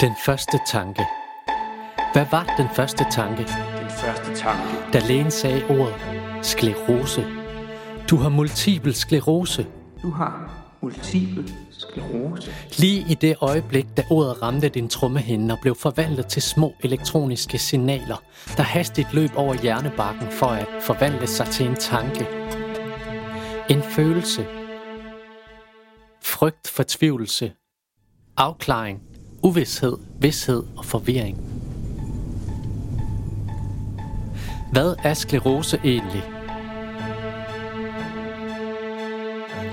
Den første tanke. Hvad var den første tanke, Den første tanke. da lægen sagde ordet sklerose? Du har multipel sklerose. Du har multiple sklerose. Lige i det øjeblik, da ordet ramte din trommehinde og blev forvandlet til små elektroniske signaler, der hastigt løb over hjernebakken for at forvandle sig til en tanke. En følelse. Frygt, fortvivlelse. Afklaring. Uvidshed, vidshed og forvirring. Hvad er sklerose egentlig?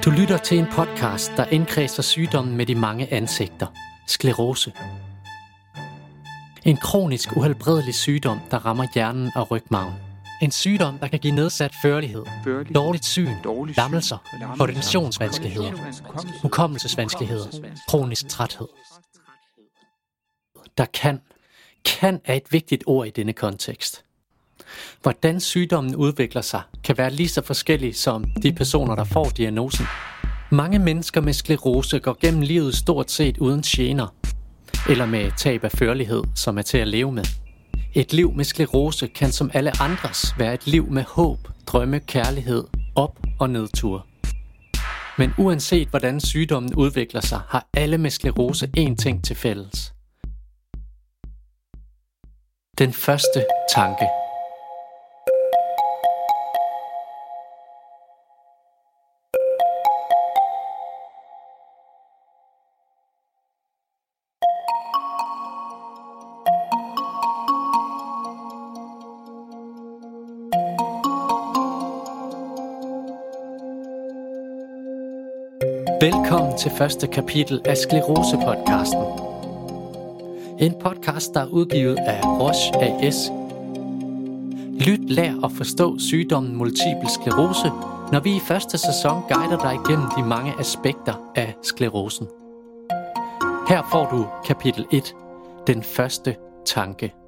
Du lytter til en podcast, der indkredser sygdommen med de mange ansigter. Sklerose. En kronisk uhelbredelig sygdom, der rammer hjernen og rygmarven. En sygdom, der kan give nedsat førlighed, Førlighed. dårligt syn, Dårligt syn. lammelser, Koordinationsvanskeligheder. hukommelsesvanskeligheder, kronisk træthed. Der kan, kan er et vigtigt ord i denne kontekst. Hvordan sygdommen udvikler sig, kan være lige så forskellig som de personer, der får diagnosen. Mange mennesker med sklerose går gennem livet stort set uden gener, eller med tab af førlighed, som er til at leve med. Et liv med sklerose kan som alle andres være et liv med håb, drømme, kærlighed, op- og nedtur. Men uanset hvordan sygdommen udvikler sig, har alle med sklerose én ting til fælles. Den første tanke. Velkommen til første kapitel af Sklerose-podcasten. En podcast, der er udgivet af Roche AS. Lyt, lær og forstå sygdommen multiple sklerose, når vi i første sæson guider dig igennem de mange aspekter af sklerosen. Her får du kapitel 1, den første tanke.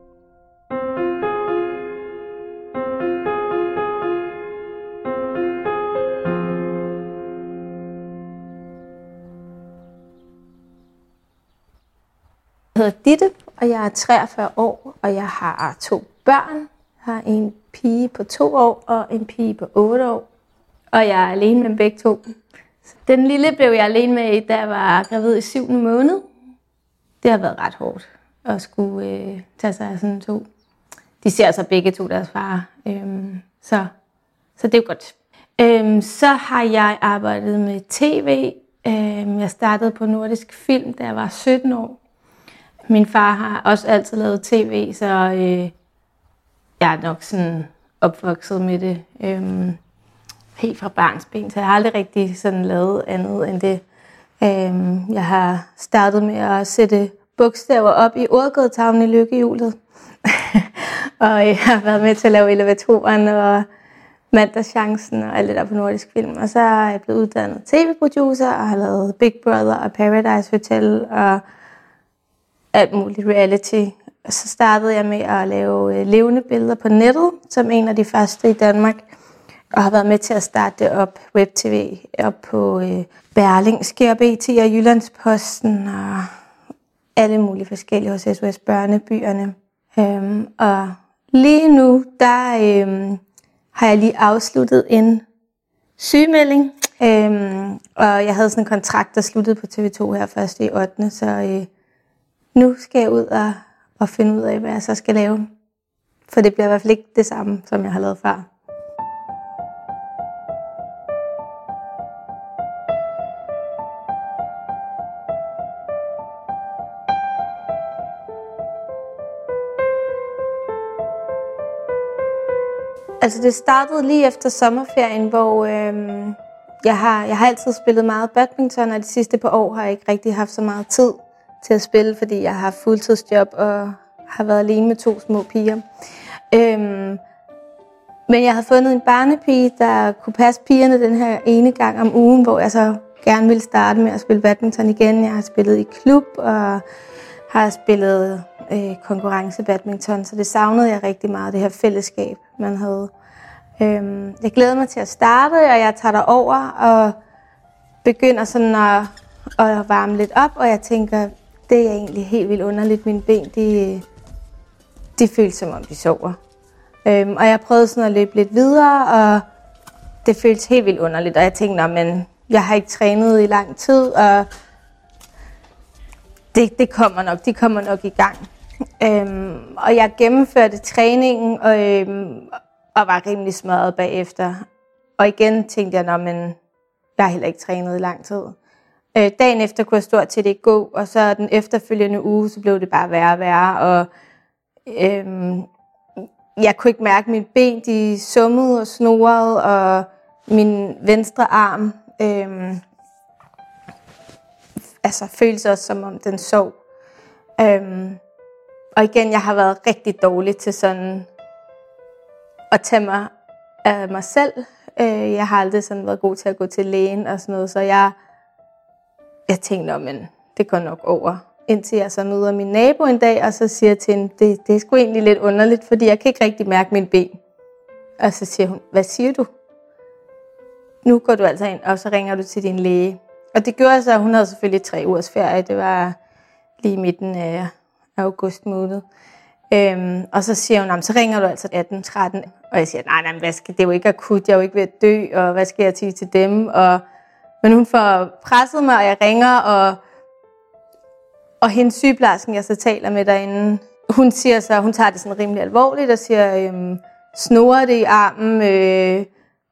Hedder Ditte, og jeg er 43 år, og jeg har to børn. Jeg har en pige på to år og en pige på 8 år. Og jeg er alene med dem begge to. Den lille blev jeg alene med, da jeg var gravid i 7. måned. Det har været ret hårdt at skulle øh, tage sig af sådan to. De ser så begge to deres far. Øhm, så, så det er jo godt. Øhm, så har jeg arbejdet med tv. Øhm, jeg startede på Nordisk Film, da jeg var 17 år. Min far har også altid lavet tv, så øh, jeg er nok sådan opvokset med det Øh, helt fra barnsben, så jeg har aldrig rigtig sådan lavet andet end det. Øh, jeg har startet med at sætte bogstaver op i ordgådetavlen i lykkehjulet. og jeg har været med til at lave elevatoren og mandagschancen og alt det der på Nordisk Film. Og så er jeg blevet uddannet tv-producer og har lavet Big Brother og Paradise Hotel og alt muligt reality. Og så startede jeg med at lave øh, levende billeder på nettet, som en af de første i Danmark. Og har været med til at starte det op, web-tv, op på øh, Berlingske og BT og Jyllandsposten og alle mulige forskellige hos SOS Børnebyerne. Øhm, og lige nu, der øhm, har jeg lige afsluttet en sygemelding. Øhm, og jeg havde sådan en kontrakt, der sluttede på TV2 her først i 8. Så øh, nu skal jeg ud og, og finde ud af, hvad jeg så skal lave. For det bliver i hvert fald ikke det samme, som jeg har lavet før. Altså det startede lige efter sommerferien, hvor øhm, jeg, har, jeg har altid spillet meget badminton, og de sidste par år har jeg ikke rigtig haft så meget tid til at spille, fordi jeg har haft fuldtidsjob og har været alene med to små piger. Øhm, men jeg havde fundet en barnepige, der kunne passe pigerne den her ene gang om ugen, hvor jeg så gerne ville starte med at spille badminton igen. Jeg har spillet i klub og har spillet øh, konkurrence badminton, så det savnede jeg rigtig meget, det her fællesskab, man havde. Øhm, jeg glæder mig til at starte, og jeg tager over og begynder sådan at, at varme lidt op, og jeg tænker, det er egentlig helt vildt underligt. Mine ben, de, de føles som om de sover. Øhm, og jeg prøvede sådan at løbe lidt videre, og det føltes helt vildt underligt. Og jeg tænkte, men jeg har ikke trænet i lang tid, og det, det kommer nok, de kommer nok i gang. Øhm, og jeg gennemførte træningen, og, øhm, og var rimelig smadret bagefter. Og igen tænkte jeg, men jeg har heller ikke trænet i lang tid. Øh, dagen efter kunne jeg stort set ikke gå, og så den efterfølgende uge, så blev det bare værre og værre. Og, øhm, jeg kunne ikke mærke, at mine ben de summede og snorede, og min venstre arm øhm, altså, føles også, som om den sov. Øhm, og igen, jeg har været rigtig dårlig til sådan at tage mig af mig selv. Øh, jeg har aldrig sådan været god til at gå til lægen og sådan noget, så jeg, jeg tænkte, men det går nok over. Indtil jeg så møder min nabo en dag, og så siger jeg til hende, det, det er sgu egentlig lidt underligt, fordi jeg kan ikke rigtig mærke min ben. Og så siger hun, hvad siger du? Nu går du altså ind, og så ringer du til din læge. Og det gjorde så, at hun havde selvfølgelig tre ugers ferie. Det var lige midten af august måned. Øhm, og så siger hun, så ringer du altså 18-13. Og jeg siger, nej, nej, hvad skal, det er jo ikke akut, jeg er jo ikke ved at dø, og hvad skal jeg sige til dem? Og, men hun får presset mig, og jeg ringer, og, og hendes sygeplejersken, jeg så taler med derinde, hun siger så, hun tager det sådan rimelig alvorligt, og siger, øhm, snorer det i armen, øh,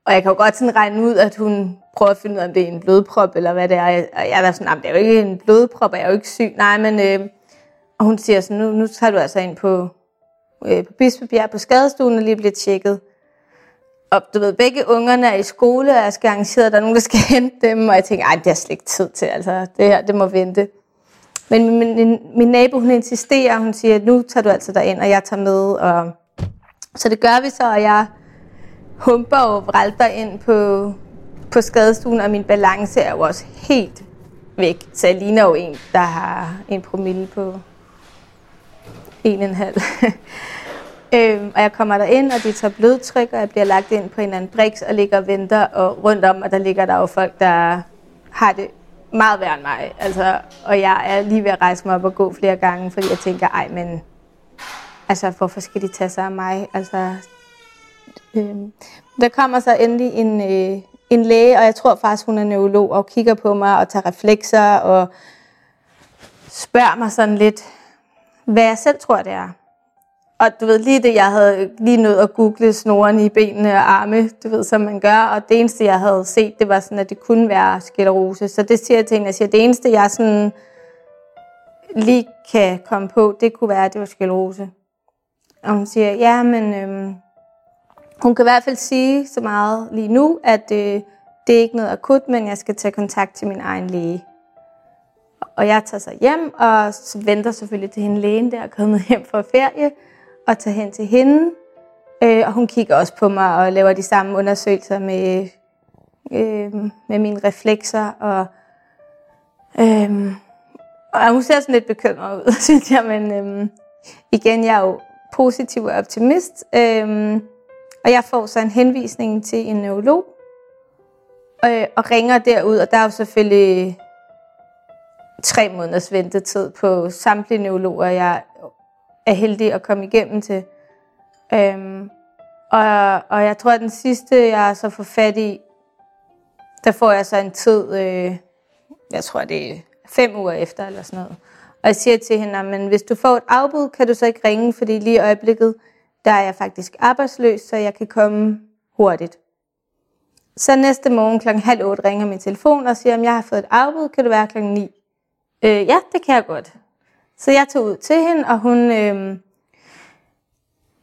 og jeg kan jo godt sådan regne ud, at hun prøver at finde ud af, om det er en blodprop, eller hvad det er. Og jeg er sådan, det er jo ikke en blodprop, og jeg er jo ikke syg. Nej, men øh, og hun siger sådan, nu, nu tager du altså ind på, øh, på Bispebjerg på skadestuen og lige bliver tjekket. Og du ved, begge ungerne er i skole, og jeg skal arrangere, at der er nogen, der skal hente dem. Og jeg tænker, ej, det har slet ikke tid til, altså det her, det må vente. Men min, min, min nabo, hun insisterer, hun siger, nu tager du altså ind, og jeg tager med. Og... Så det gør vi så, og jeg humper og vralter ind på, på skadestuen, og min balance er jo også helt væk. Så jeg ligner jo en, der har en promille på en en halv. øhm, og jeg kommer der ind, og de tager blodtryk, og jeg bliver lagt ind på en eller anden briks og ligger og venter, og rundt om, og der ligger der jo folk, der har det meget værre end mig. Altså, og jeg er lige ved at rejse mig op og gå flere gange, fordi jeg tænker, ej, men altså, hvorfor skal de tage sig af mig? Altså, øhm, der kommer så endelig en, øh, en læge, og jeg tror faktisk, hun er neurolog, og kigger på mig og tager reflekser og spørger mig sådan lidt, hvad jeg selv tror, det er. Og du ved, lige det, jeg havde lige nødt at google snoren i benene og arme, du ved, som man gør, og det eneste, jeg havde set, det var sådan, at det kunne være sklerose. Så det siger jeg til hende, jeg siger, det eneste, jeg sådan lige kan komme på, det kunne være, at det var sklerose. Og hun siger, ja, men øhm, hun kan i hvert fald sige så meget lige nu, at øh, det er ikke noget akut, men jeg skal tage kontakt til min egen læge. Og jeg tager så hjem og venter selvfølgelig til hende lægen, der er kommet hjem fra ferie, og tager hen til hende. Øh, og hun kigger også på mig og laver de samme undersøgelser med, øh, med mine reflekser. Og, øh, og hun ser sådan lidt bekymret ud, synes jeg, men øh, igen, jeg er jo positiv og optimist. Øh, og jeg får så en henvisning til en neurolog, øh, og ringer derud, og der er jo selvfølgelig tre måneders ventetid på samtlige neurologer, jeg er heldig at komme igennem til. Øhm, og, og jeg tror, at den sidste, jeg så får fat i, der får jeg så en tid, øh, jeg tror, det er fem uger efter eller sådan noget. Og jeg siger til hende, men hvis du får et afbud, kan du så ikke ringe, fordi lige i øjeblikket, der er jeg faktisk arbejdsløs, så jeg kan komme hurtigt. Så næste morgen kl. halv otte ringer min telefon og siger, om jeg har fået et afbud, kan du være kl. 9? Øh, ja, det kan jeg godt. Så jeg tog ud til hende, og hun, øh,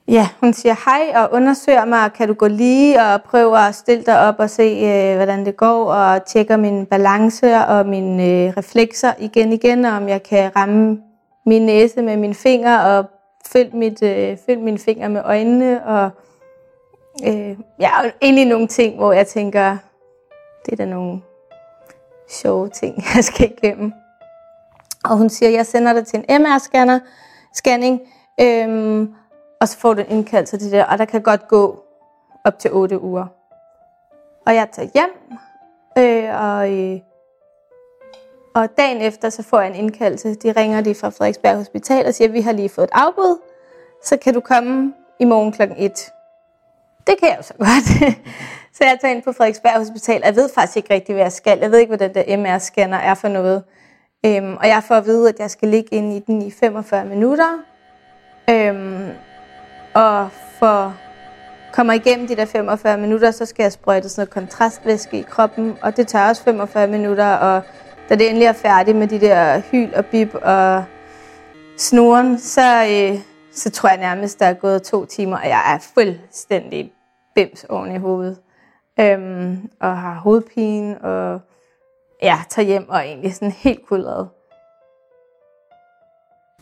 ja, hun siger hej og undersøger mig, kan du gå lige og prøve at stille dig op og se, øh, hvordan det går, og tjekker min balance og mine øh, reflekser igen igen, og om jeg kan ramme min næse med mine fingre og følge, mit, øh, følge mine fingre med øjnene, og øh, ja, egentlig nogle ting, hvor jeg tænker, det er da nogle sjove ting, jeg skal igennem. Og hun siger, jeg sender dig til en MR-scanner, scanning, øhm, og så får du en indkaldelse til det, og der kan godt gå op til 8 uger. Og jeg tager hjem, øh, og øh, Og dagen efter, så får jeg en indkaldelse. De ringer lige fra Frederiksberg Hospital og siger, vi har lige fået et afbud. Så kan du komme i morgen klokken 1. Det kan jeg jo så godt. så jeg tager ind på Frederiksberg Hospital. Jeg ved faktisk ikke rigtig, hvad jeg skal. Jeg ved ikke, hvad den der MR-scanner er for noget. Øhm, og jeg får at vide, at jeg skal ligge inde i den i 45 minutter. Øhm, og for kommer igennem de der 45 minutter, så skal jeg sprøjte sådan noget kontrastvæske i kroppen, og det tager også 45 minutter, og da det endelig er færdigt med de der hyl og bip og snoren, så, øh, så tror jeg nærmest, der er gået to timer, og jeg er fuldstændig bims oven i hovedet. Øhm, og har hovedpine, og ja, tager hjem og er egentlig sådan helt kuldret.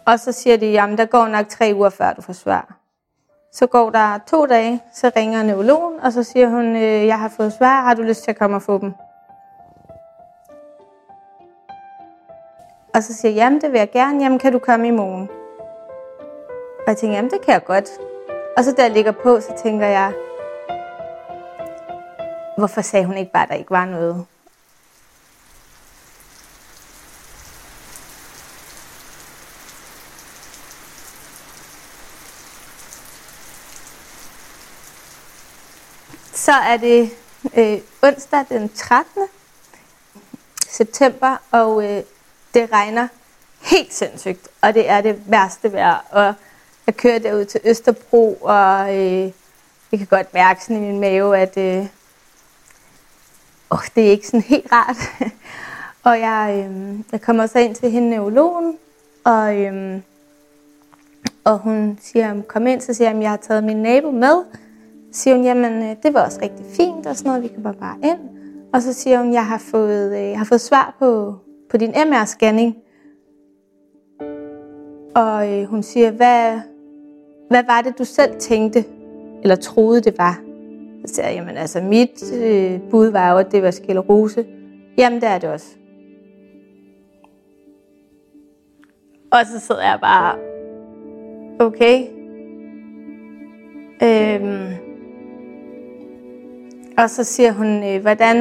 Og så siger de, jamen der går nok tre uger, før du får svar. Så går der to dage, så ringer neurologen, og så siger hun, øh, jeg har fået svar, har du lyst til at komme og få dem? Og så siger jeg, jamen det vil jeg gerne, jamen kan du komme i morgen? Og jeg tænker, jamen det kan jeg godt. Og så da jeg ligger på, så tænker jeg, hvorfor sagde hun ikke bare, at der ikke var noget? Så er det øh, onsdag den 13. september, og øh, det regner helt sindssygt, og det er det værste vejr. Og jeg kører derud til Østerbro, og øh, jeg kan godt mærke sådan i min mave, at øh, oh, det er ikke sådan helt rart. og jeg, øh, jeg kommer så ind til hende neurologen, og, øh, og hun siger, kom ind, så siger jeg, at jeg har taget min nabo med. Siger hun, jamen øh, det var også rigtig fint og sådan noget, vi kan bare bare ind. Og så siger hun, jeg har fået, øh, jeg har fået svar på, på din MR-scanning. Og øh, hun siger, hvad, hvad var det, du selv tænkte, eller troede, det var? Så siger jeg, jamen altså, mit øh, bud var jo, at det var sklerose. Jamen, det er det også. Og så sidder jeg bare, okay. Øhm, og så siger hun, øh, hvordan...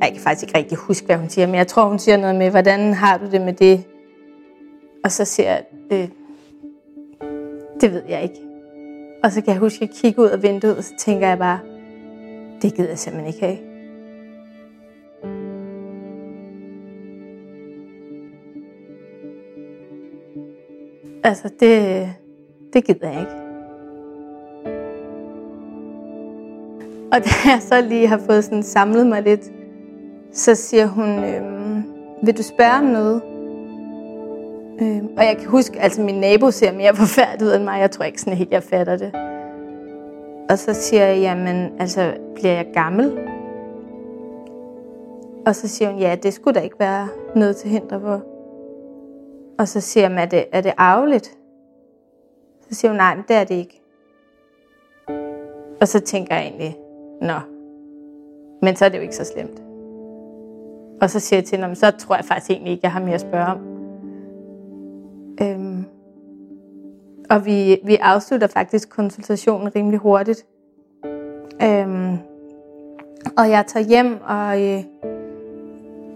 Jeg kan faktisk ikke rigtig huske, hvad hun siger, men jeg tror, hun siger noget med, hvordan har du det med det? Og så siger jeg, øh, det ved jeg ikke. Og så kan jeg huske, at jeg kigger ud af vinduet, og så tænker jeg bare, det gider jeg simpelthen ikke have. Altså, det, det gider jeg ikke. Og da jeg så lige har fået sådan samlet mig lidt, så siger hun, øhm, vil du spørge om noget? Øhm, og jeg kan huske, altså min nabo ser mere forfærdet ud end mig. Jeg tror ikke sådan helt, jeg fatter det. Og så siger jeg, jamen, altså, bliver jeg gammel? Og så siger hun, ja, det skulle da ikke være noget til hinder for. Og så siger jeg, er det, er det arveligt? Så siger hun, nej, men det er det ikke. Og så tænker jeg egentlig, Nå. Men så er det jo ikke så slemt. Og så siger jeg til ham, så tror jeg faktisk egentlig ikke, jeg har mere at spørge om. Øhm, og vi, vi afslutter faktisk konsultationen rimelig hurtigt. Øhm, og jeg tager hjem, og øh,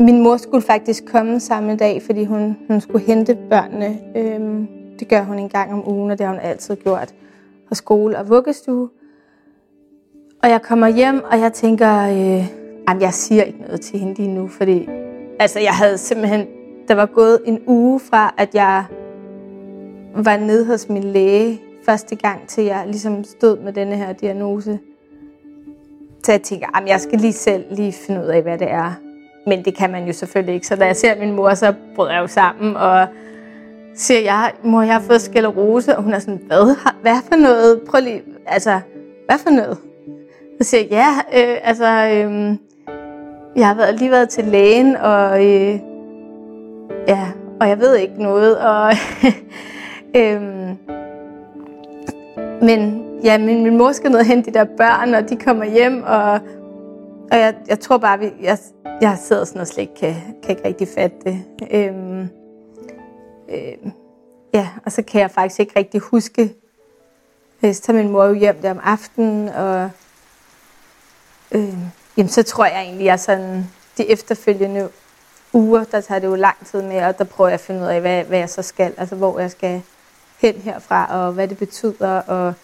min mor skulle faktisk komme samme dag, fordi hun, hun skulle hente børnene. Øhm, det gør hun en gang om ugen, og det har hun altid gjort. Og skole og vuggestue. Og jeg kommer hjem, og jeg tænker, øh, jamen, jeg siger ikke noget til hende lige nu, fordi altså, jeg havde simpelthen, der var gået en uge fra, at jeg var nede hos min læge første gang, til jeg ligesom stod med denne her diagnose. Så jeg tænker, jamen, jeg skal lige selv lige finde ud af, hvad det er. Men det kan man jo selvfølgelig ikke. Så da jeg ser min mor, så bryder jeg jo sammen og siger, jeg, mor, jeg har fået skælderose. Og hun er sådan, hvad, hvad for noget? Prøv lige, altså, hvad for noget? Så siger jeg, ja, øh, altså, øh, jeg har været, lige været til lægen, og øh, ja, og jeg ved ikke noget, og øh, men ja, min, min mor skal ned og hente de der børn, og de kommer hjem, og, og jeg, jeg tror bare, vi, jeg, jeg sidder sådan og slet ikke kan, kan ikke rigtig fatte det. Øh, øh, ja, og så kan jeg faktisk ikke rigtig huske, så tager min mor jo hjem der om aftenen, og øh, jamen så tror jeg egentlig, at jeg sådan de efterfølgende uger, der tager det jo lang tid med, og der prøver jeg at finde ud af, hvad, hvad jeg så skal, altså hvor jeg skal hen herfra, og hvad det betyder, og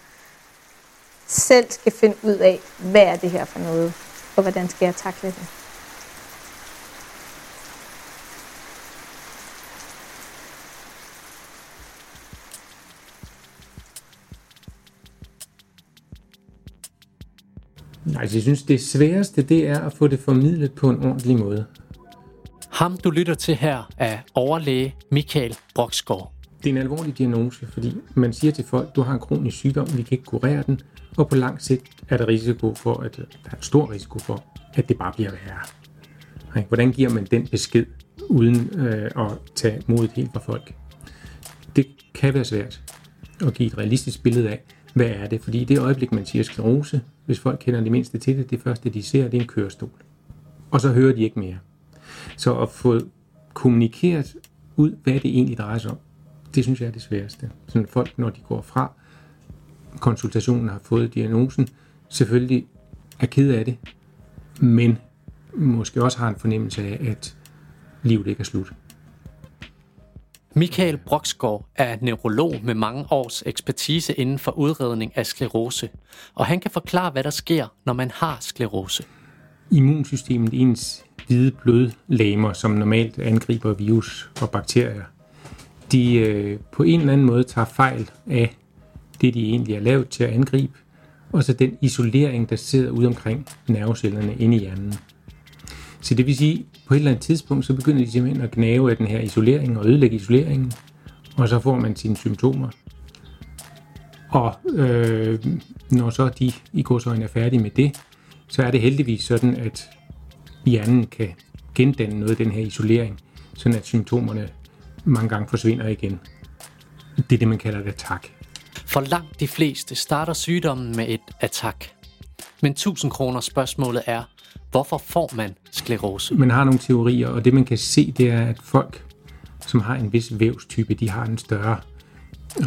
selv skal finde ud af, hvad er det her for noget, og hvordan skal jeg takle det. Nej, jeg synes, det sværeste, det er at få det formidlet på en ordentlig måde. Ham, du lytter til her, er overlæge Michael Broksgaard. Det er en alvorlig diagnose, fordi man siger til folk, du har en kronisk sygdom, vi kan ikke kurere den, og på lang sigt er der risiko for, at der er stor risiko for, at det bare bliver værre. Hvordan giver man den besked, uden øh, at tage modet helt fra folk? Det kan være svært at give et realistisk billede af, hvad er det? Fordi i det øjeblik, man siger sklerose, hvis folk kender det mindste til det, det første, de ser, det er en kørestol. Og så hører de ikke mere. Så at få kommunikeret ud, hvad det egentlig drejer sig om, det synes jeg er det sværeste. Sådan folk, når de går fra konsultationen har fået diagnosen, selvfølgelig er ked af det, men måske også har en fornemmelse af, at livet ikke er slut. Michael Broksgaard er neurolog med mange års ekspertise inden for udredning af sklerose, og han kan forklare, hvad der sker, når man har sklerose. Immunsystemet, ens hvide blodlamer, som normalt angriber virus og bakterier, de øh, på en eller anden måde tager fejl af det, de egentlig er lavet til at angribe, og så den isolering, der sidder ude omkring nervecellerne inde i hjernen. Så det vil sige, på et eller andet tidspunkt, så begynder de simpelthen at gnave af den her isolering og ødelægge isoleringen, og så får man sine symptomer. Og øh, når så de i godsøjne er færdige med det, så er det heldigvis sådan, at hjernen kan gendanne noget af den her isolering, sådan at symptomerne mange gange forsvinder igen. Det er det, man kalder et attack. For langt de fleste starter sygdommen med et attack. Men 1000 kroner spørgsmålet er, hvorfor får man sklerose? Man har nogle teorier, og det man kan se, det er, at folk, som har en vis vævstype, de har en større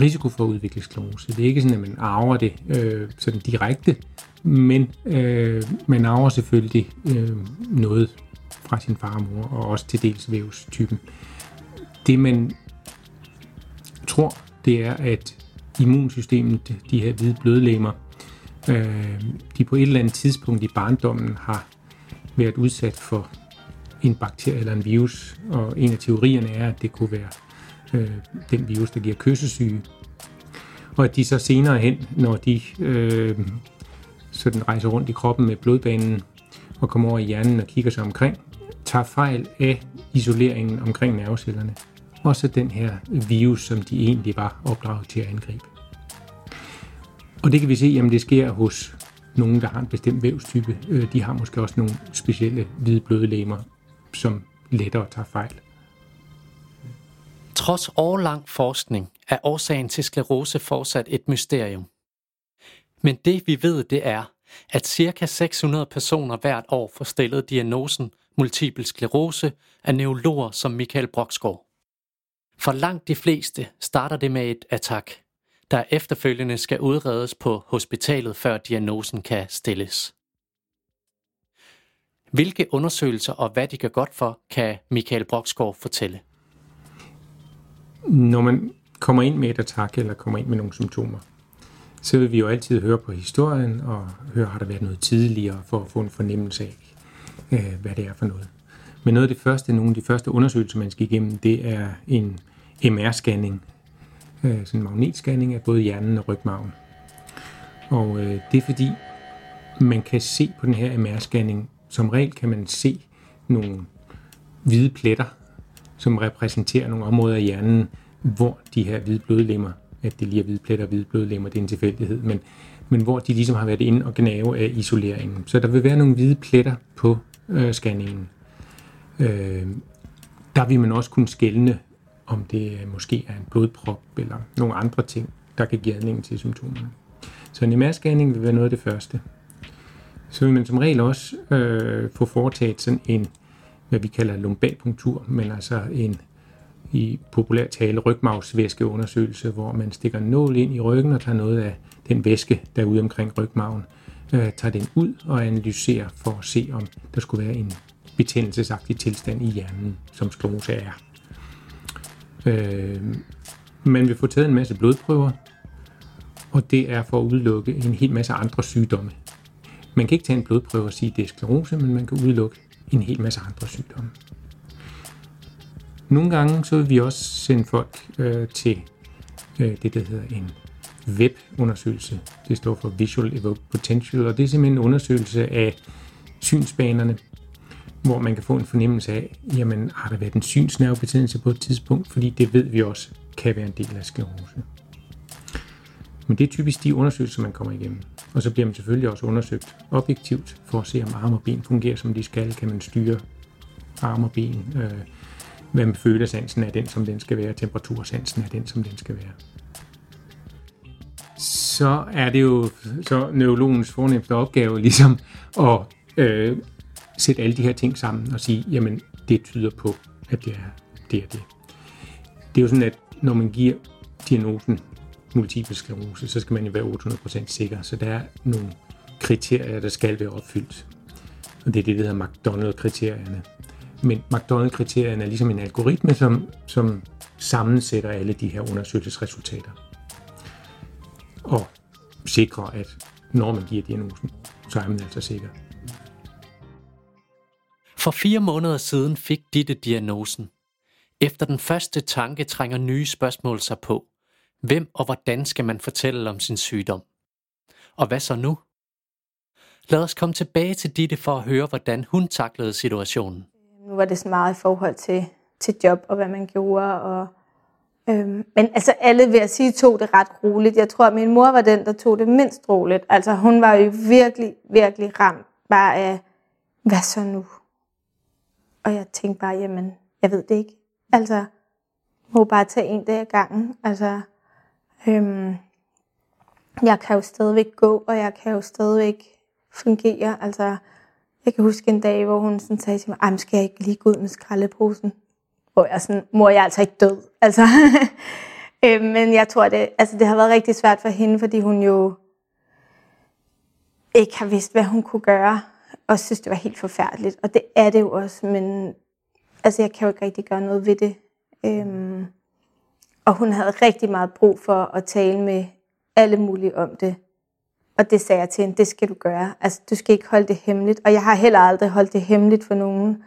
risiko for at udvikle sklerose. Det er ikke sådan, at man arver det øh, sådan direkte, men øh, man arver selvfølgelig øh, noget fra sin far og mor, og også til dels vævstypen. Det man tror, det er, at immunsystemet, de her hvide blødlemmer, øh, de på et eller andet tidspunkt i barndommen har været udsat for en bakterie eller en virus, og en af teorierne er, at det kunne være øh, den virus, der giver kyssesyge, og at de så senere hen, når de øh, sådan rejser rundt i kroppen med blodbanen og kommer over i hjernen og kigger sig omkring, tager fejl af isoleringen omkring nervecellerne. Og så den her virus, som de egentlig var opdraget til at angribe. Og det kan vi se, at det sker hos nogen, der har en bestemt vævstype. Øh, de har måske også nogle specielle hvide blødlegemer, som lettere tager fejl. Trods årlang forskning er årsagen til sklerose fortsat et mysterium. Men det vi ved, det er, at ca. 600 personer hvert år får stillet diagnosen multiple sklerose af neurologer som Michael Broksgaard. For langt de fleste starter det med et attack, der efterfølgende skal udredes på hospitalet, før diagnosen kan stilles. Hvilke undersøgelser og hvad de gør godt for, kan Michael Broksgaard fortælle. Når man kommer ind med et attack eller kommer ind med nogle symptomer, så vil vi jo altid høre på historien og høre, har der været noget tidligere for at få en fornemmelse af, øh, hvad det er for noget. Men noget af det første, nogle af de første undersøgelser, man skal igennem, det er en MR-scanning, øh, sådan en magnetscanning af både hjernen og rygmarven. Og øh, det er fordi, man kan se på den her MR-scanning, som regel kan man se nogle hvide pletter, som repræsenterer nogle områder af hjernen, hvor de her hvide blodlemmer, at det lige er hvide pletter og hvide blodlemmer, det er en tilfældighed, men, men hvor de ligesom har været inde og gnave af isoleringen. Så der vil være nogle hvide pletter på øh, scanningen. Øh, der vil man også kunne skelne, om det måske er en blodprop eller nogle andre ting, der kan give anledning til symptomerne. Så en MR-scanning vil være noget af det første. Så vil man som regel også øh, få foretaget sådan en, hvad vi kalder lumbalpunktur, men altså en i populær tale rygmavsvæskeundersøgelse, hvor man stikker en nål ind i ryggen og tager noget af den væske, der er ude omkring rygmagen, øh, tager den ud og analyserer for at se, om der skulle være en betændelsesagtig tilstand i hjernen, som sklerose er. Øh, man vil få taget en masse blodprøver, og det er for at udelukke en hel masse andre sygdomme. Man kan ikke tage en blodprøve og sige, at det er sklerose, men man kan udelukke en hel masse andre sygdomme. Nogle gange så vil vi også sende folk øh, til øh, det, der hedder en webundersøgelse. Det står for Visual Evoked Potential, og det er simpelthen en undersøgelse af synsbanerne, hvor man kan få en fornemmelse af, jamen har der været en synsnervebetændelse på et tidspunkt, fordi det ved vi også kan være en del af sklerose. Men det er typisk de undersøgelser, man kommer igennem. Og så bliver man selvfølgelig også undersøgt objektivt for at se, om arme og ben fungerer, som de skal. Kan man styre arme og ben? Øh, hvad med følesansen er den, som den skal være? Temperatursansen er den, som den skal være? Så er det jo så neurologens fornemmeste opgave ligesom at øh, sætte alle de her ting sammen og sige, jamen det tyder på, at det er det er det. Det er jo sådan, at når man giver diagnosen multiple sklerose, så skal man jo være 800% sikker. Så der er nogle kriterier, der skal være opfyldt. Og det er det, der hedder McDonald-kriterierne. Men McDonald-kriterierne er ligesom en algoritme, som, som sammensætter alle de her undersøgelsesresultater. Og sikrer, at når man giver diagnosen, så er man altså sikker. For fire måneder siden fik Ditte diagnosen. Efter den første tanke trænger nye spørgsmål sig på. Hvem og hvordan skal man fortælle om sin sygdom? Og hvad så nu? Lad os komme tilbage til Ditte for at høre, hvordan hun taklede situationen. Øh, nu var det så meget i forhold til, til job og hvad man gjorde. Og, øhm, men altså alle vil jeg sige tog det ret roligt. Jeg tror, at min mor var den, der tog det mindst roligt. Altså hun var jo virkelig, virkelig ramt bare af, hvad så nu? Og jeg tænkte bare, jamen, jeg ved det ikke. Altså, må bare tage en dag ad gangen. Altså, øhm, jeg kan jo stadigvæk gå, og jeg kan jo stadigvæk fungere. Altså, jeg kan huske en dag, hvor hun sådan sagde til mig, skal jeg ikke lige gå ud med skraldeposen? Hvor jeg sådan, mor, jeg er altså ikke død. Altså, øhm, men jeg tror, det, altså, det har været rigtig svært for hende, fordi hun jo ikke har vidst, hvad hun kunne gøre, og synes, det var helt forfærdeligt. Og det er det jo også, men altså, jeg kan jo ikke rigtig gøre noget ved det. Øhm, og hun havde rigtig meget brug for at tale med alle mulige om det. Og det sagde jeg til hende, det skal du gøre. Altså, du skal ikke holde det hemmeligt. Og jeg har heller aldrig holdt det hemmeligt for nogen.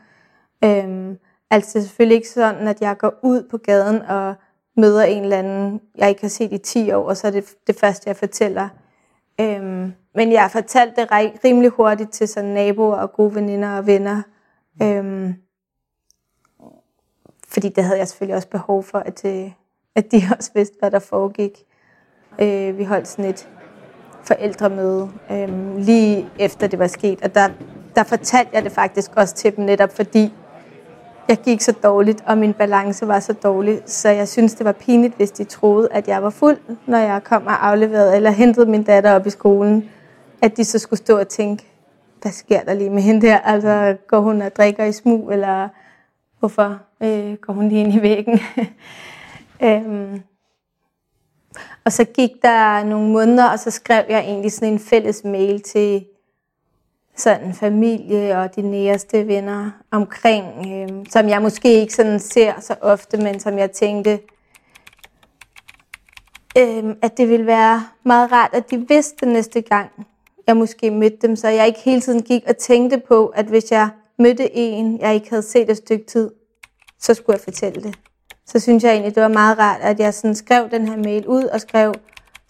Øhm, altså selvfølgelig ikke sådan, at jeg går ud på gaden og møder en eller anden, jeg ikke har set i 10 år, og så er det det første, jeg fortæller. Øhm, men jeg fortalte det rimelig hurtigt til sådan naboer og gode veninder og venner. Øhm, fordi det havde jeg selvfølgelig også behov for, at, øh, at de også vidste, hvad der foregik. Øh, vi holdt sådan et forældremøde øh, lige efter det var sket, og der, der fortalte jeg det faktisk også til dem netop, fordi jeg gik så dårligt, og min balance var så dårlig, så jeg synes, det var pinligt, hvis de troede, at jeg var fuld, når jeg kom og afleverede eller hentede min datter op i skolen, at de så skulle stå og tænke, hvad sker der lige med hende der? Altså, går hun og drikker i smug, eller hvorfor øh, går hun lige ind i væggen? øhm. Og så gik der nogle måneder, og så skrev jeg egentlig sådan en fælles mail til sådan familie og de næreste venner omkring, øh, som jeg måske ikke sådan ser så ofte, men som jeg tænkte, øh, at det ville være meget rart, at de vidste næste gang, jeg måske mødte dem, så jeg ikke hele tiden gik og tænkte på, at hvis jeg mødte en, jeg ikke havde set et stykke tid, så skulle jeg fortælle det. Så synes jeg egentlig, det var meget rart, at jeg sådan skrev den her mail ud og skrev,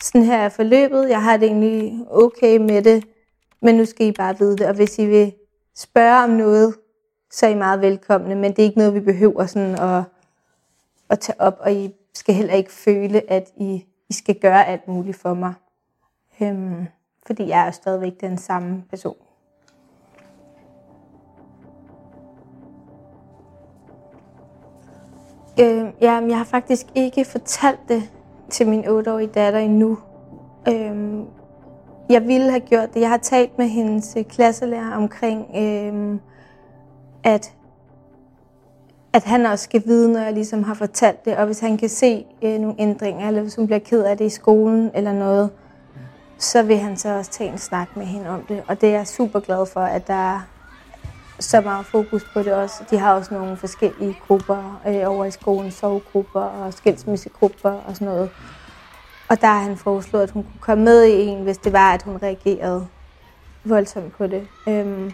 sådan her er forløbet, jeg har det egentlig okay med det, men nu skal I bare vide det, og hvis I vil spørge om noget, så er I meget velkomne, men det er ikke noget, vi behøver sådan at, at tage op, og I skal heller ikke føle, at I, I skal gøre alt muligt for mig. Øhm, fordi jeg er stadigvæk den samme person. Øh, ja, jeg har faktisk ikke fortalt det til min 8-årige datter endnu. Øh, jeg ville have gjort det. Jeg har talt med hendes øh, klasselærer omkring, øh, at, at han også skal vide, når jeg ligesom har fortalt det, og hvis han kan se øh, nogle ændringer, eller hvis hun bliver ked af det i skolen eller noget, så vil han så også tage en snak med hende om det. Og det er jeg super glad for, at der er så meget fokus på det også. De har også nogle forskellige grupper øh, over i skolen, sovegrupper og skilsmissegrupper og sådan noget. Og der har han foreslået, at hun kunne komme med i en, hvis det var, at hun reagerede voldsomt på det. Øhm,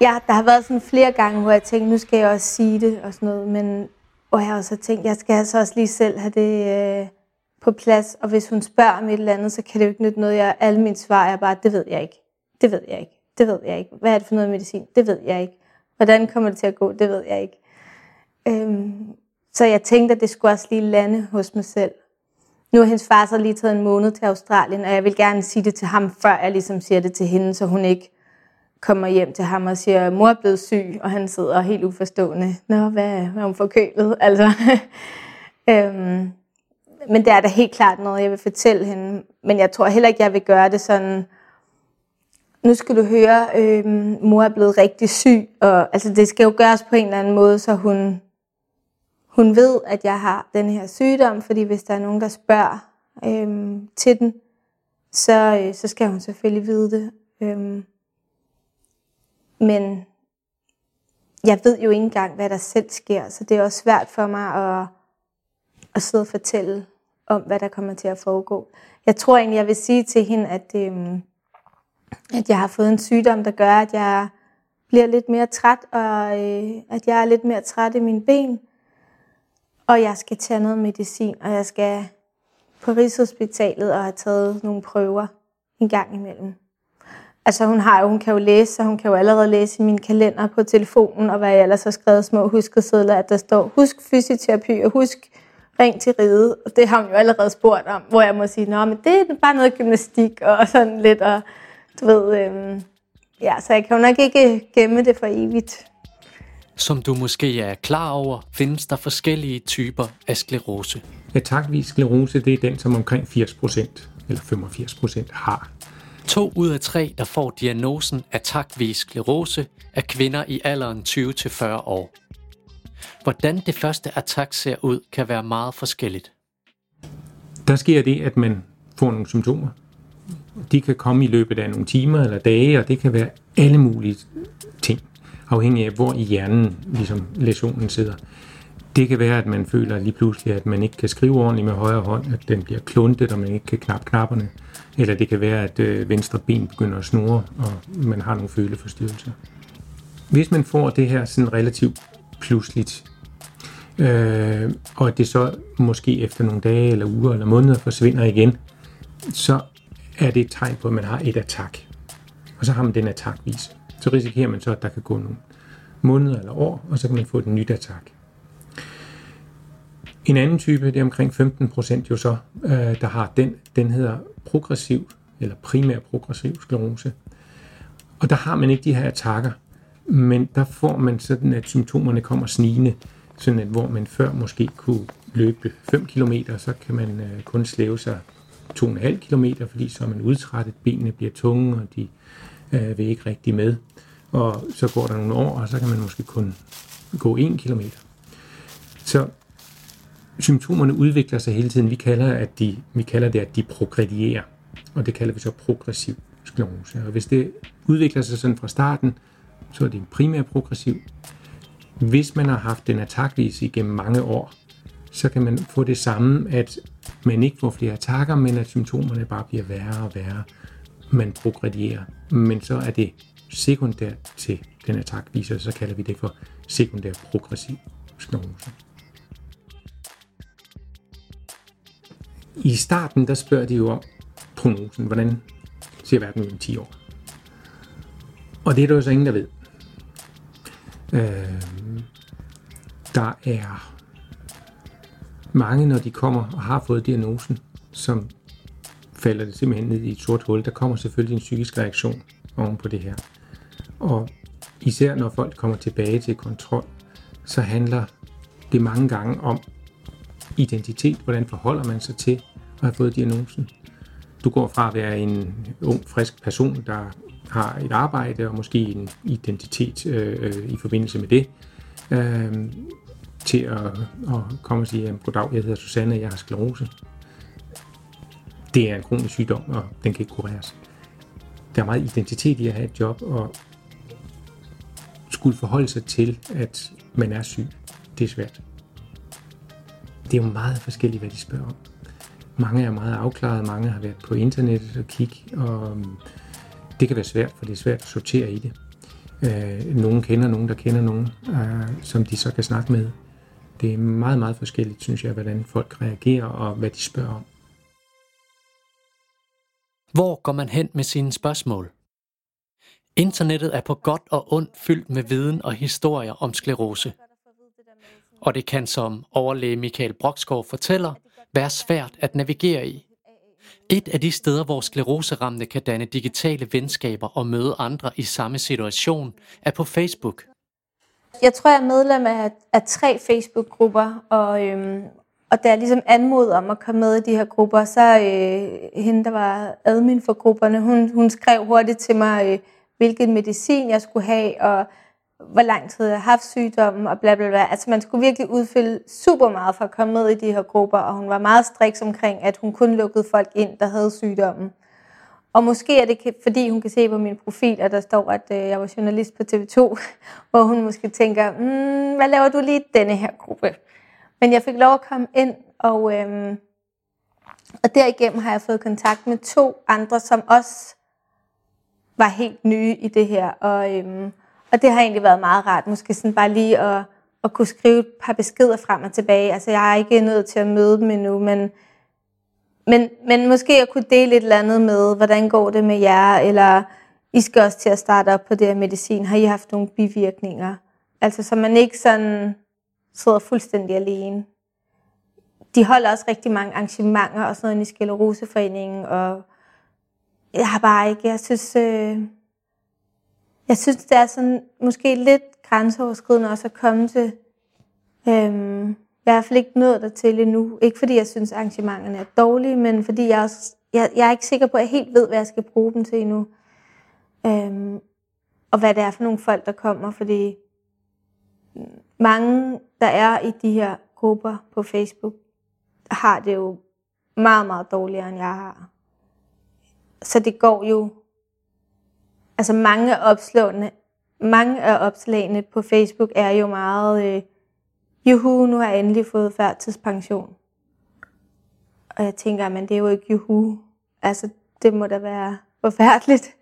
ja, der har været sådan flere gange, hvor jeg tænkte, nu skal jeg også sige det og sådan noget, men hvor jeg også har tænkt, jeg skal altså også lige selv have det øh, på plads, og hvis hun spørger om et eller andet, så kan det jo ikke nytte noget. Jeg, alle mine svar er bare, det ved jeg ikke. Det ved jeg ikke. Det ved jeg ikke. Hvad er det for noget medicin? Det ved jeg ikke. Hvordan kommer det til at gå? Det ved jeg ikke. Øhm, så jeg tænkte, at det skulle også lige lande hos mig selv. Nu har hendes far så lige taget en måned til Australien, og jeg vil gerne sige det til ham, før jeg ligesom siger det til hende, så hun ikke kommer hjem til ham og siger, mor er blevet syg, og han sidder helt uforstående. Nå, hvad, hvad er hun forkølet? Altså, øhm, men det er da helt klart noget, jeg vil fortælle hende. Men jeg tror heller ikke, jeg vil gøre det sådan, nu skal du høre, øh, mor er blevet rigtig syg, og altså, det skal jo gøres på en eller anden måde, så hun, hun ved, at jeg har den her sygdom, fordi hvis der er nogen, der spørger øh, til den, så, øh, så skal hun selvfølgelig vide det. Øh, men jeg ved jo ikke engang, hvad der selv sker, så det er også svært for mig at, at sidde og fortælle om, hvad der kommer til at foregå. Jeg tror egentlig, jeg vil sige til hende, at, øh, at jeg har fået en sygdom, der gør, at jeg bliver lidt mere træt, og øh, at jeg er lidt mere træt i mine ben. Og jeg skal tage noget medicin, og jeg skal på Rigshospitalet og have taget nogle prøver en gang imellem. Altså hun, har jo, hun kan jo læse, så hun kan jo allerede læse i min kalender på telefonen, og hvad jeg ellers har skrevet små huskesedler, at der står, husk fysioterapi og husk ring til ride. Og det har hun jo allerede spurgt om, hvor jeg må sige, Nå, men det er bare noget gymnastik og sådan lidt, og du ved, øhm, ja, så jeg kan jo nok ikke gemme det for evigt. Som du måske er klar over, findes der forskellige typer af sklerose. Atakvis sklerose, det er den, som omkring 80% eller 85% har. To ud af tre, der får diagnosen atakvis sklerose, er kvinder i alderen 20-40 år. Hvordan det første attack ser ud, kan være meget forskelligt. Der sker det, at man får nogle symptomer. De kan komme i løbet af nogle timer eller dage, og det kan være alle mulige ting, afhængig af hvor i hjernen ligesom læsionen sidder. Det kan være, at man føler lige pludselig, at man ikke kan skrive ordentligt med højre hånd, at den bliver kluntet, og man ikke kan knappe knapperne. Eller det kan være, at øh, venstre ben begynder at snurre, og man har nogle føleforstyrrelser. Hvis man får det her sådan relativt pludseligt, øh, og at det så måske efter nogle dage eller uger eller måneder forsvinder igen, så er det et tegn på, at man har et attack. Og så har man den attackvis. Så risikerer man så, at der kan gå nogle måneder eller år, og så kan man få et nyt attack. En anden type, det er omkring 15 procent jo så, øh, der har den, den hedder progressiv, eller primær progressiv sklerose. Og der har man ikke de her attacker, men der får man sådan, at symptomerne kommer snigende, sådan at hvor man før måske kunne løbe 5 km, så kan man øh, kun slæve sig 2,5 km, fordi så er man udtrættet, benene bliver tunge, og de øh, vil ikke rigtig med. Og så går der nogle år, og så kan man måske kun gå 1 km. Så symptomerne udvikler sig hele tiden. Vi kalder, at de, vi kalder det, at de progredierer, og det kalder vi så progressiv sklerose. Og hvis det udvikler sig sådan fra starten, så er det en primær progressiv. Hvis man har haft den attackvis igennem mange år, så kan man få det samme, at man ikke får flere attacker, men at symptomerne bare bliver værre og værre. Man progredierer. Men så er det sekundært til den attackvise, så kalder vi det for sekundær progressiv sklerose. I starten, der spørger de jo om prognosen. Hvordan ser verden ud om 10 år? Og det er der jo så ingen, der ved. Øh, der er mange, når de kommer og har fået diagnosen, som falder det simpelthen ned i et sort hul. Der kommer selvfølgelig en psykisk reaktion oven på det her. Og især når folk kommer tilbage til kontrol, så handler det mange gange om identitet. Hvordan forholder man sig til at have fået diagnosen? Du går fra at være en ung, frisk person, der har et arbejde og måske en identitet øh, øh, i forbindelse med det, øh, til at, at komme og sige, goddag, jeg hedder Susanne, jeg har sklerose. Det er en kronisk sygdom, og den kan ikke kureres. Der er meget identitet i at have et job, og skulle forholde sig til, at man er syg, det er svært. Det er jo meget forskelligt, hvad de spørger om. Mange er meget afklaret, mange har været på internettet og kigge, og det kan være svært, for det er svært at sortere i det. Øh, nogen kender nogen, der kender nogen, øh, som de så kan snakke med. Det er meget, meget forskelligt, synes jeg, hvordan folk reagerer og hvad de spørger om. Hvor går man hen med sine spørgsmål? Internettet er på godt og ondt fyldt med viden og historier om sklerose. Og det kan, som overlæge Michael Broksgaard fortæller, være svært at navigere i. Et af de steder, hvor skleroseramte kan danne digitale venskaber og møde andre i samme situation, er på Facebook. Jeg tror, jeg er medlem af, af tre Facebook-grupper, og, øhm, og da jeg ligesom anmodede om at komme med i de her grupper, så øh, hende, der var admin for grupperne, hun, hun skrev hurtigt til mig, øh, hvilken medicin jeg skulle have, og hvor lang tid jeg har haft sygdommen, og bla bla bla. Altså man skulle virkelig udfylde super meget for at komme med i de her grupper, og hun var meget striks omkring, at hun kun lukkede folk ind, der havde sygdommen. Og måske er det, fordi hun kan se på min profil, at der står, at øh, jeg var journalist på TV2, hvor hun måske tænker, mm, hvad laver du lige i denne her gruppe? Men jeg fik lov at komme ind, og, øhm, og derigennem har jeg fået kontakt med to andre, som også var helt nye i det her. Og, øhm, og det har egentlig været meget rart, måske sådan bare lige at, at kunne skrive et par beskeder frem og tilbage. Altså jeg er ikke nødt til at møde dem endnu, men, men, men måske at kunne dele et eller andet med, hvordan går det med jer, eller I skal også til at starte op på det her medicin. Har I haft nogle bivirkninger? Altså så man ikke sådan sidder fuldstændig alene. De holder også rigtig mange arrangementer og sådan noget i Skeleroseforeningen, og jeg har bare ikke, jeg synes, øh, jeg synes, det er sådan måske lidt grænseoverskridende også at komme til. Øhm, jeg er i hvert fald ikke nået dertil endnu. Ikke fordi jeg synes, arrangementerne er dårlige, men fordi jeg, også, jeg, jeg er ikke sikker på, at jeg helt ved, hvad jeg skal bruge dem til endnu. Øhm, og hvad det er for nogle folk, der kommer, fordi mange, der er i de her grupper på Facebook, har det jo meget, meget dårligere, end jeg har. Så det går jo... Altså mange af mange af opslagene på Facebook er jo meget... Øh, juhu, nu har jeg endelig fået førtidspension. Og jeg tænker, men det er jo ikke juhu. Altså, det må da være forfærdeligt.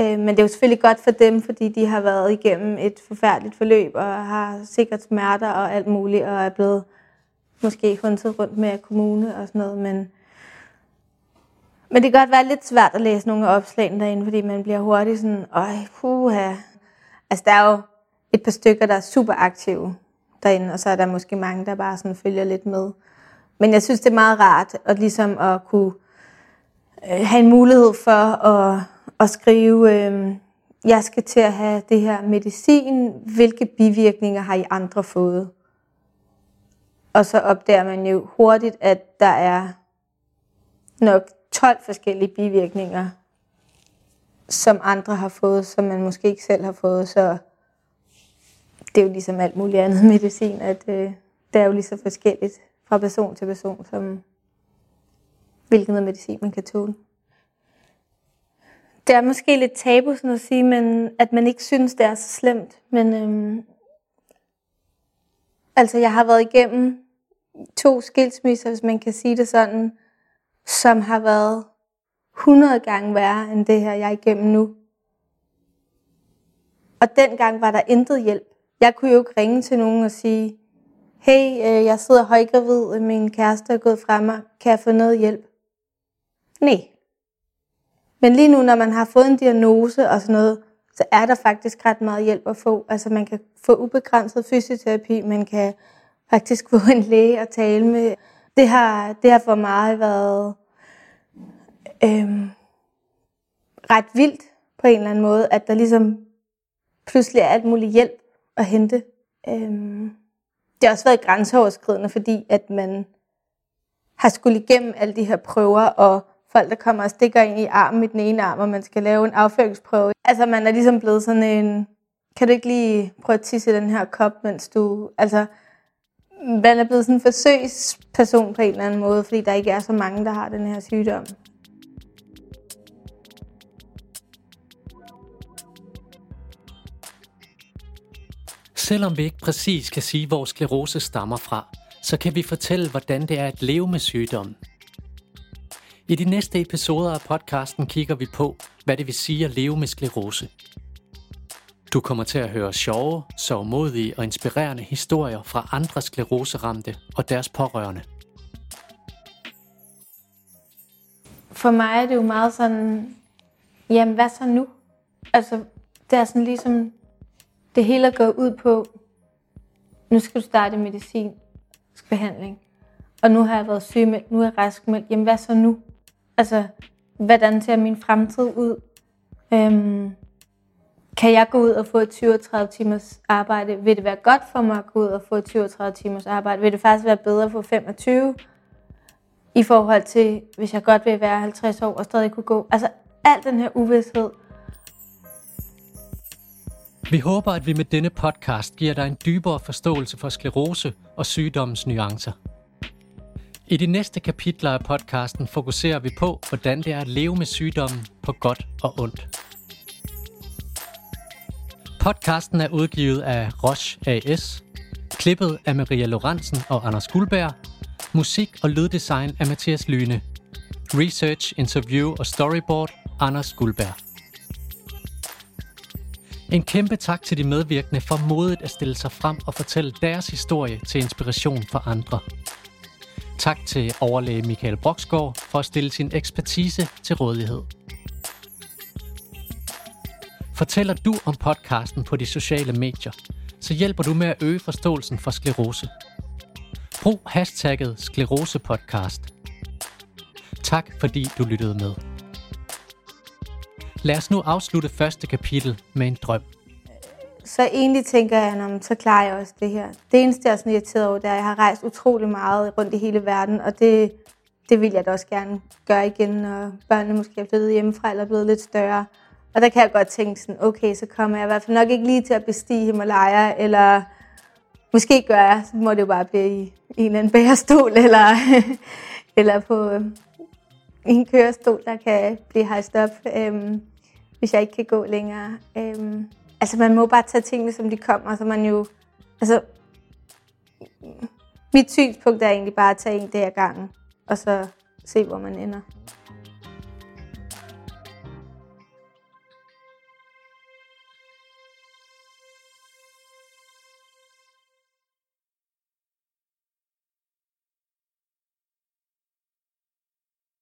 Øh, men det er jo selvfølgelig godt for dem, fordi de har været igennem et forfærdeligt forløb, og har sikkert smerter og alt muligt, og er blevet måske hundet rundt med kommune og sådan noget. Men, men det kan godt være lidt svært at læse nogle af opslagene derinde, fordi man bliver hurtigt sådan, øj, puha. Altså, der er jo et par stykker, der er super aktive derinde, og så er der måske mange, der bare sådan følger lidt med. Men jeg synes, det er meget rart at, ligesom at kunne øh, have en mulighed for at at skrive, øh, jeg skal til at have det her medicin, hvilke bivirkninger har I andre fået? Og så opdager man jo hurtigt, at der er nok 12 forskellige bivirkninger, som andre har fået, som man måske ikke selv har fået. Så det er jo ligesom alt muligt andet medicin, at øh, det er jo lige så forskelligt fra person til person, som hvilken medicin man kan tåle det er måske lidt tabu sådan at sige, men at man ikke synes, det er så slemt. Men øhm, altså, jeg har været igennem to skilsmisser, hvis man kan sige det sådan, som har været 100 gange værre end det her, jeg er igennem nu. Og dengang var der intet hjælp. Jeg kunne jo ikke ringe til nogen og sige, hey, øh, jeg sidder højgravid, min kæreste er gået fra mig, kan jeg få noget hjælp? Nej, men lige nu, når man har fået en diagnose og sådan noget, så er der faktisk ret meget hjælp at få. Altså man kan få ubegrænset fysioterapi, man kan faktisk få en læge at tale med. Det har, det har for mig været øhm, ret vildt på en eller anden måde, at der ligesom pludselig er alt muligt hjælp at hente. Øhm, det har også været grænseoverskridende, fordi at man har skulle igennem alle de her prøver og folk, der kommer og stikker ind i armen i den ene arm, og man skal lave en afføringsprøve. Altså, man er ligesom blevet sådan en, kan du ikke lige prøve at tisse den her kop, mens du... Altså, man er blevet sådan en forsøgsperson på en eller anden måde, fordi der ikke er så mange, der har den her sygdom. selvom vi ikke præcis kan sige, hvor sklerose stammer fra, så kan vi fortælle, hvordan det er at leve med sygdommen. I de næste episoder af podcasten kigger vi på, hvad det vil sige at leve med sklerose. Du kommer til at høre sjove, sovmodige og inspirerende historier fra andre skleroseramte og deres pårørende. For mig er det jo meget sådan, jamen hvad så nu? Altså, det er sådan ligesom, det hele går ud på, nu skal du starte medicinsk behandling. Og nu har jeg været sygemeldt, nu er jeg raskmeldt. Jamen hvad så nu? Altså, hvordan ser min fremtid ud? Øhm, kan jeg gå ud og få et 37 timers arbejde? Vil det være godt for mig at gå ud og få et 37 timers arbejde? Vil det faktisk være bedre at få 25? I forhold til, hvis jeg godt vil være 50 år og stadig kunne gå. Altså, al den her uvidshed. Vi håber, at vi med denne podcast giver dig en dybere forståelse for sklerose og sygdommens nuancer. I de næste kapitler af podcasten fokuserer vi på, hvordan det er at leve med sygdommen på godt og ondt. Podcasten er udgivet af Roche AS, klippet af Maria Lorentzen og Anders Guldberg, musik og lyddesign af Mathias Lyne, research, interview og storyboard Anders Guldberg. En kæmpe tak til de medvirkende for modet at stille sig frem og fortælle deres historie til inspiration for andre. Tak til overlæge Michael Broksgaard for at stille sin ekspertise til rådighed. Fortæller du om podcasten på de sociale medier, så hjælper du med at øge forståelsen for sklerose. Brug hashtagget sklerosepodcast. Tak fordi du lyttede med. Lad os nu afslutte første kapitel med en drøm. Så egentlig tænker jeg, at så klarer jeg også det her. Det eneste, jeg er sådan irriteret over, det er, at jeg har rejst utrolig meget rundt i hele verden, og det, det vil jeg da også gerne gøre igen, når børnene måske er flyttet hjemmefra eller blevet lidt større. Og der kan jeg godt tænke sådan, okay, så kommer jeg i hvert fald nok ikke lige til at bestige Himalaya, eller måske gør jeg, så må det jo bare blive i, en eller anden bærestol, eller, eller på øh, en kørestol, der kan blive hejst op, øhm, hvis jeg ikke kan gå længere. Øhm, altså man må bare tage tingene, som de kommer, så man jo, altså, mit synspunkt er egentlig bare at tage en dag ad gangen, og så se, hvor man ender.